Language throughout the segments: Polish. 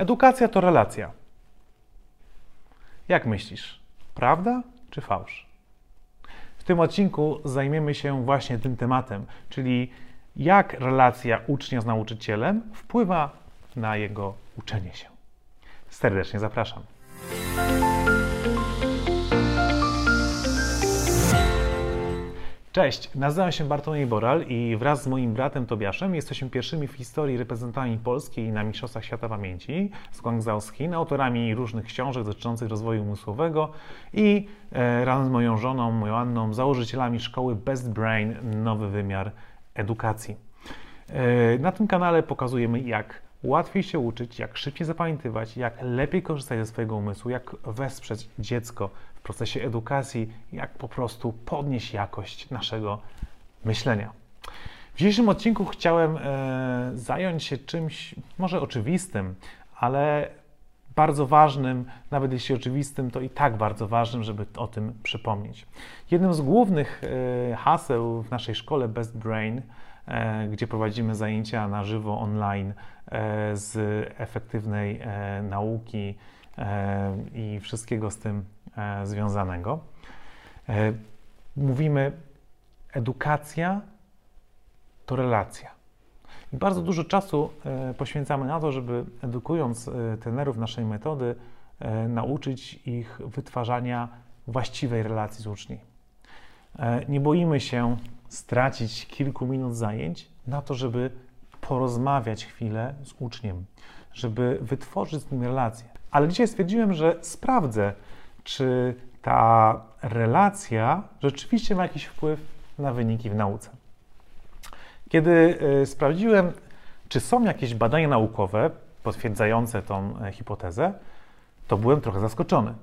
Edukacja to relacja. Jak myślisz? Prawda czy fałsz? W tym odcinku zajmiemy się właśnie tym tematem, czyli jak relacja ucznia z nauczycielem wpływa na jego uczenie się. Serdecznie zapraszam. Cześć, nazywam się Bartłomiej Boral i wraz z moim bratem Tobiaszem jesteśmy pierwszymi w historii reprezentantami Polski na Mistrzostwach Świata Pamięci z Guangzhou z Chin, autorami różnych książek dotyczących rozwoju umysłowego i e, razem z moją żoną, moją Anną, założycielami szkoły Best Brain Nowy Wymiar Edukacji. E, na tym kanale pokazujemy jak łatwiej się uczyć, jak szybciej zapamiętywać, jak lepiej korzystać ze swojego umysłu, jak wesprzeć dziecko w procesie edukacji, jak po prostu podnieść jakość naszego myślenia. W dzisiejszym odcinku chciałem e, zająć się czymś może oczywistym, ale bardzo ważnym, nawet jeśli oczywistym, to i tak bardzo ważnym, żeby o tym przypomnieć. Jednym z głównych e, haseł w naszej szkole Best Brain, e, gdzie prowadzimy zajęcia na żywo online e, z efektywnej e, nauki i wszystkiego z tym E, związanego. E, mówimy, edukacja to relacja. I bardzo dużo czasu e, poświęcamy na to, żeby edukując trenerów naszej metody, nauczyć ich wytwarzania właściwej relacji z uczniami. Nie boimy się stracić kilku minut zajęć na to, żeby porozmawiać chwilę z uczniem, żeby wytworzyć z nim relację. Ale dzisiaj stwierdziłem, że sprawdzę, czy ta relacja rzeczywiście ma jakiś wpływ na wyniki w nauce. Kiedy y, sprawdziłem, czy są jakieś badania naukowe potwierdzające tą e, hipotezę, to byłem trochę zaskoczony,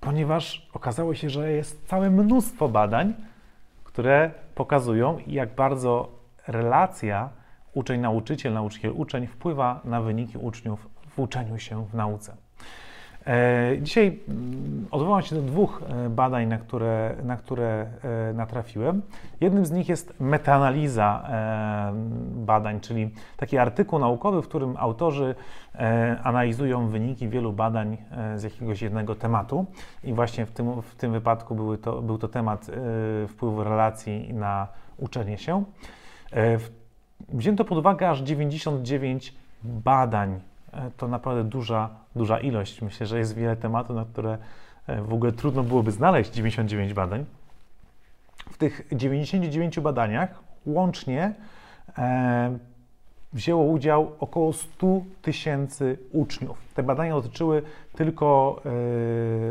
ponieważ okazało się, że jest całe mnóstwo badań, które pokazują, jak bardzo relacja uczeń-nauczyciel, nauczyciel-uczeń wpływa na wyniki uczniów w uczeniu się w nauce. E, dzisiaj mm, odwołam się do dwóch e, badań, na które, na które e, natrafiłem. Jednym z nich jest metaanaliza badań, czyli taki artykuł naukowy, w którym autorzy analizują wyniki wielu badań z jakiegoś jednego tematu. I właśnie w tym, w tym wypadku były to, był to temat wpływu relacji na uczenie się. Wzięto pod uwagę aż 99 badań to naprawdę duża, duża ilość. Myślę, że jest wiele tematów, na które e, w ogóle trudno byłoby znaleźć 99 badań. W tych 99 badaniach łącznie e, wzięło udział około 100 tysięcy uczniów. Te badania dotyczyły tylko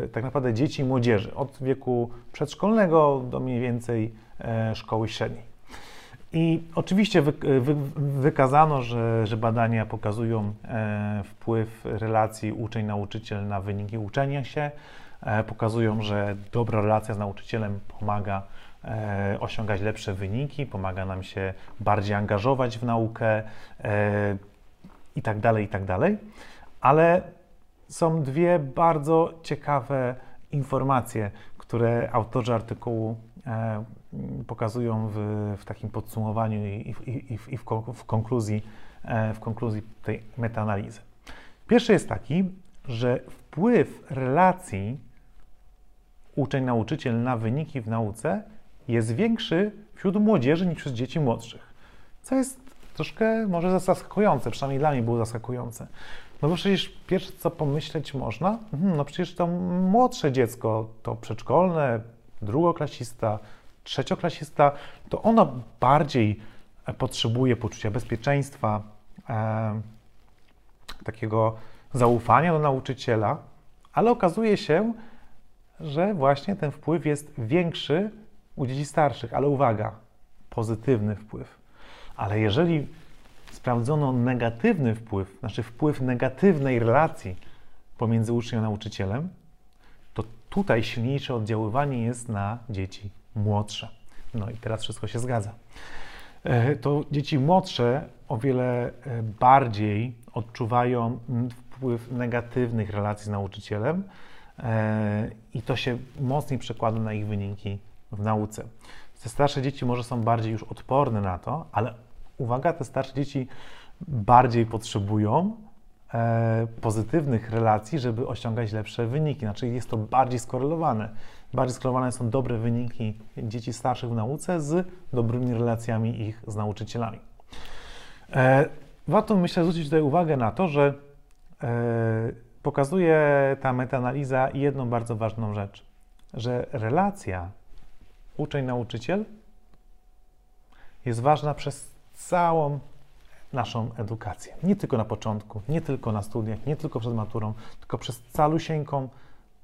e, tak naprawdę dzieci i młodzieży od wieku przedszkolnego do mniej więcej e, szkoły średniej. I oczywiście wy, wy, wykazano, że, że, badania pokazują e, wpływ relacji uczeń-nauczyciel na wyniki uczenia się, e, pokazują, że dobra relacja z nauczycielem pomaga e, osiągać lepsze wyniki, pomaga nam się bardziej angażować w naukę e, i tak dalej, i tak dalej. Ale są dwie bardzo ciekawe informacje, które autorzy artykułu pokazują w, w takim podsumowaniu i, i, i, i w, w, konkluzji, e, w konkluzji tej metaanalizy. Pierwszy jest taki, że wpływ relacji uczeń-nauczyciel na wyniki w nauce jest większy wśród młodzieży niż wśród dzieci młodszych. Co jest troszkę może zaskakujące, przynajmniej dla mnie było zaskakujące. No bo przecież pierwsze co pomyśleć można, mhm, no przecież to młodsze dziecko, to przedszkolne, drugoklasista, trzecioklasista, to ono bardziej potrzebuje poczucia bezpieczeństwa, e, takiego zaufania do nauczyciela, ale okazuje się, że właśnie ten wpływ jest większy u dzieci starszych. Ale uwaga, pozytywny wpływ. Ale jeżeli sprawdzono negatywny wpływ, znaczy wpływ negatywnej relacji pomiędzy uczniem a nauczycielem, tutaj silniejsze oddziaływanie jest na dzieci młodsze. No i teraz wszystko się zgadza. E, to dzieci młodsze o wiele e, bardziej odczuwają wpływ negatywnych relacji z nauczycielem e, i to się mocniej przekłada na ich wyniki w nauce. Te starsze dzieci może są bardziej już odporne na to, ale uwaga, te starsze dzieci bardziej potrzebują pozytywnych relacji, żeby osiągać lepsze wyniki. Znaczy jest to bardziej skorelowane. Bardziej skorelowane są dobre wyniki dzieci starszych w nauce z dobrymi relacjami ich z nauczycielami. E, warto myślę zwrócić tutaj uwagę na to, że e, pokazuje ta metaanaliza jedną bardzo ważną rzecz, że relacja uczeń-nauczyciel jest ważna przez całą naszą edukację. Nie tylko na początku, nie tylko na studiach, nie tylko przed maturą, tylko przez calusieńką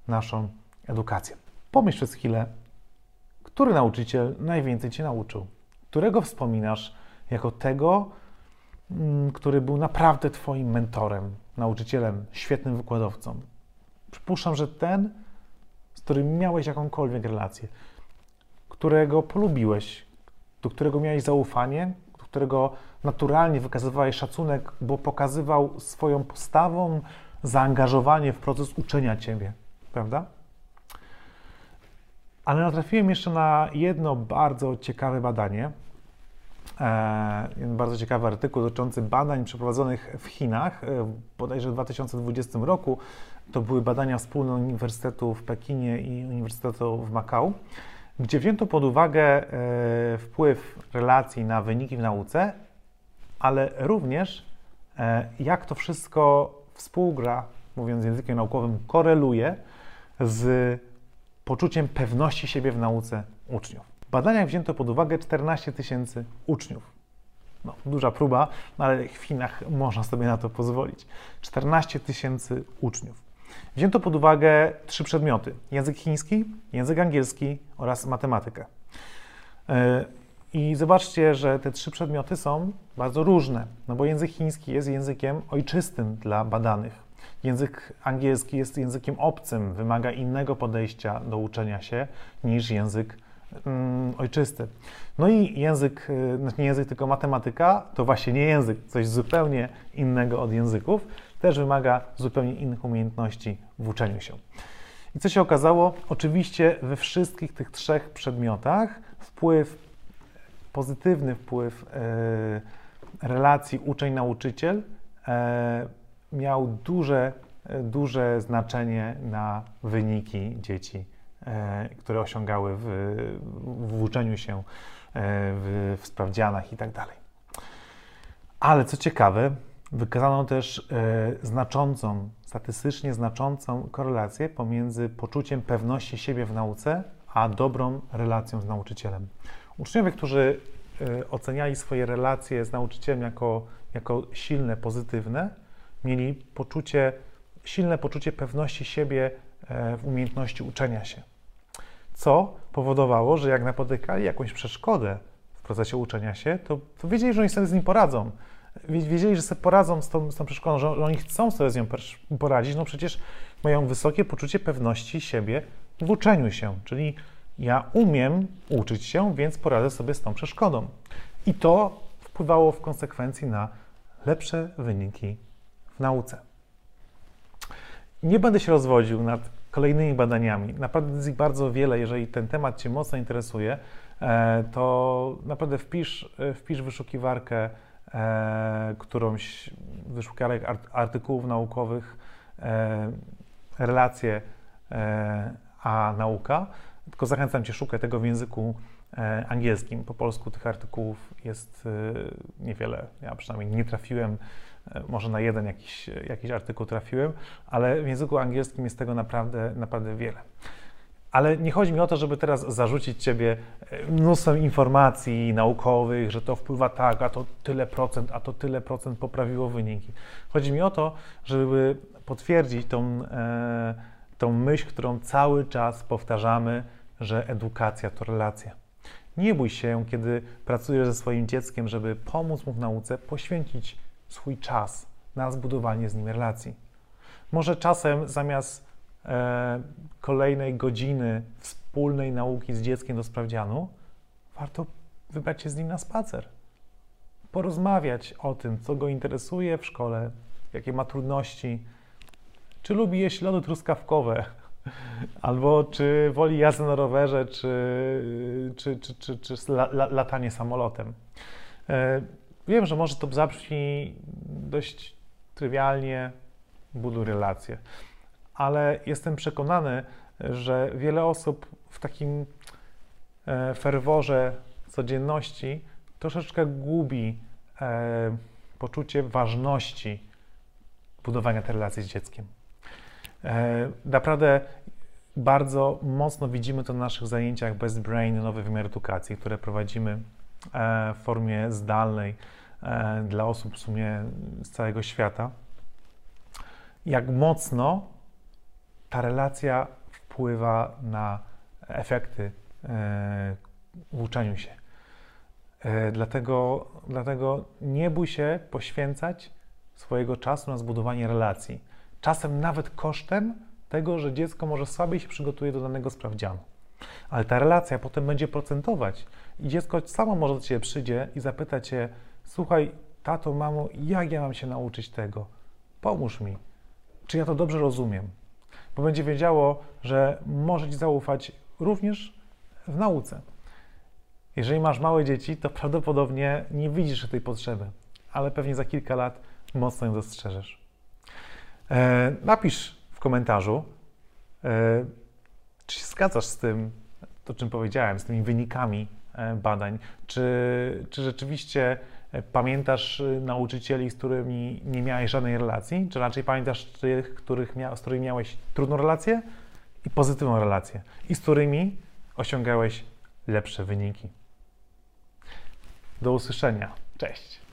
naszą edukację. Pomyśl przez chwilę, który nauczyciel najwięcej Cię nauczył? Którego wspominasz jako tego, mm, który był naprawdę Twoim mentorem, nauczycielem, świetnym wykładowcą? Przypuszczam, że ten, z którym miałeś jakąkolwiek relację, którego polubiłeś, do którego miałeś zaufanie, którego naturalnie wykazywałeś szacunek, bo pokazywał swoją postawą zaangażowanie w proces uczenia Ciebie, prawda? Ale natrafiłem jeszcze na jedno bardzo ciekawe badanie, e, bardzo ciekawy artykuł dotyczący badań przeprowadzonych w Chinach, e, bodajże w 2020 roku. To były badania wspólne Uniwersytetu w Pekinie i Uniwersytetu w Makao, gdzie wzięto pod uwagę e, wpływ relacji na wyniki w nauce, ale również jak to wszystko współgra, mówiąc językiem naukowym, koreluje z poczuciem pewności siebie w nauce uczniów. W badaniach wzięto pod uwagę 14 tysięcy uczniów. No, duża próba, no ale w Chinach można sobie na to pozwolić. 14 tysięcy uczniów. Wzięto pod uwagę trzy przedmioty: język chiński, język angielski oraz matematykę. E, I zobaczcie, że te trzy przedmioty są bardzo różne, no bo język chiński jest językiem ojczystym dla badanych. Język angielski jest językiem obcym, wymaga innego podejścia do uczenia się niż język mm, ojczysty. No i język, y, znaczy nie język, tylko matematyka, to właśnie nie język, coś zupełnie innego od języków, też wymaga zupełnie innych umiejętności w uczeniu się. I co się okazało? Oczywiście we wszystkich tych trzech przedmiotach wpływ, pozytywny wpływ e, relacji uczeń-nauczyciel e, miał duże, duże znaczenie na wyniki dzieci, e, które osiągały w, w uczeniu się, e, w, w sprawdzianach itd. Tak Ale co ciekawe, wykazano też e, znaczącą, statystycznie znaczącą korelację pomiędzy poczuciem pewności siebie w nauce, a dobrą relacją z nauczycielem. Uczniowie, którzy oceniali swoje relacje z nauczycielem jako, jako silne, pozytywne, mieli poczucie, silne poczucie pewności siebie e, w umiejętności uczenia się. Co powodowało, że jak napotykali jakąś przeszkodę w procesie uczenia się, to, to wiedzieli, że oni sobie z nim poradzą. Wiedzieli, że sobie poradzą z tą, z tą przeszkodą, że oni chcą sobie z nią poradzić, no przecież mają wysokie poczucie pewności siebie w uczeniu się, czyli ja umiem uczyć się, więc poradzę sobie z tą przeszkodą. I to wpływało w konsekwencji na lepsze wyniki w nauce. Nie będę się rozwodził nad kolejnymi badaniami. Naprawdę jest ich bardzo wiele. Jeżeli ten temat Cię mocno interesuje, e, to naprawdę wpisz, e, wpisz wyszukiwarkę e, którąś wyszukiwarek artykułów naukowych, relacje a nauka. Tylko zachęcam Cię, szukaj tego w języku angielskim. Po polsku tych artykułów jest niewiele. Ja przynajmniej nie trafiłem E, może na jeden jakiś, jakiś artykuł trafiłem, ale w języku angielskim jest tego naprawdę, naprawdę wiele. Ale nie chodzi mi o to, żeby teraz zarzucić Ciebie e, mnóstwem informacji naukowych, że to wpływa tak, a to tyle procent, a to tyle procent poprawiło wyniki. Chodzi mi o to, żeby potwierdzić tą, e, tą myśl, którą cały czas powtarzamy, że edukacja to relacja. Nie bój się, kiedy pracujesz ze swoim dzieckiem, żeby pomóc mu w nauce, poświęcić swój czas na zbudowanie z nim relacji. Może czasem zamiast kolejnej godziny wspólnej nauki z dzieckiem do sprawdzianu, warto wybrać się z nim na spacer. Porozmawiać o tym, co go interesuje w szkole, jakie ma trudności, czy lubi jeść lody truskawkowe, albo czy woli jazdę na rowerze, czy, czy, czy, czy, czy latanie samolotem. E, Wiem, że może to zabrzmi dość trywialnie, buduj relacje. Ale jestem przekonany, że wiele osób w takim e, ferworze codzienności troszeczkę gubi e, poczucie ważności budowania tej relacji z dzieckiem. E, naprawdę bardzo mocno widzimy to na naszych zajęciach Best Brain, nowy wymiar edukacji, które prowadzimy w formie zdalnej dla osób w sumie z całego świata. Jak mocno ta relacja wpływa na efekty w uczeniu się. E, dlatego, dlatego nie bój się poświęcać swojego czasu na zbudowanie relacji. Czasem nawet kosztem tego, że dziecko może słabiej się przygotuje do danego sprawdzianu. Ale ta relacja potem będzie procentować i dziecko samo może do Ciebie przyjdzie i zapyta Cię, słuchaj, tato, mamo, jak ja mam się nauczyć tego? Pomóż mi. Czy ja to dobrze rozumiem? Bo będzie wiedziało, że może Ci zaufać również w nauce. Jeżeli masz małe dzieci, to prawdopodobnie nie widzisz tej potrzeby, ale pewnie za kilka lat mocno ją dostrzeżesz. E, napisz w komentarzu, e, czy się zgadzasz z tym, to czym powiedziałem, z tymi wynikami e, badań, czy, czy rzeczywiście pamiętasz e, nauczycieli, z którymi nie miałeś żadnej relacji, czy raczej pamiętasz tych, których mia, z którymi miałeś trudną relację i pozytywną relację, i z którymi osiągałeś lepsze wyniki. Do usłyszenia. Cześć.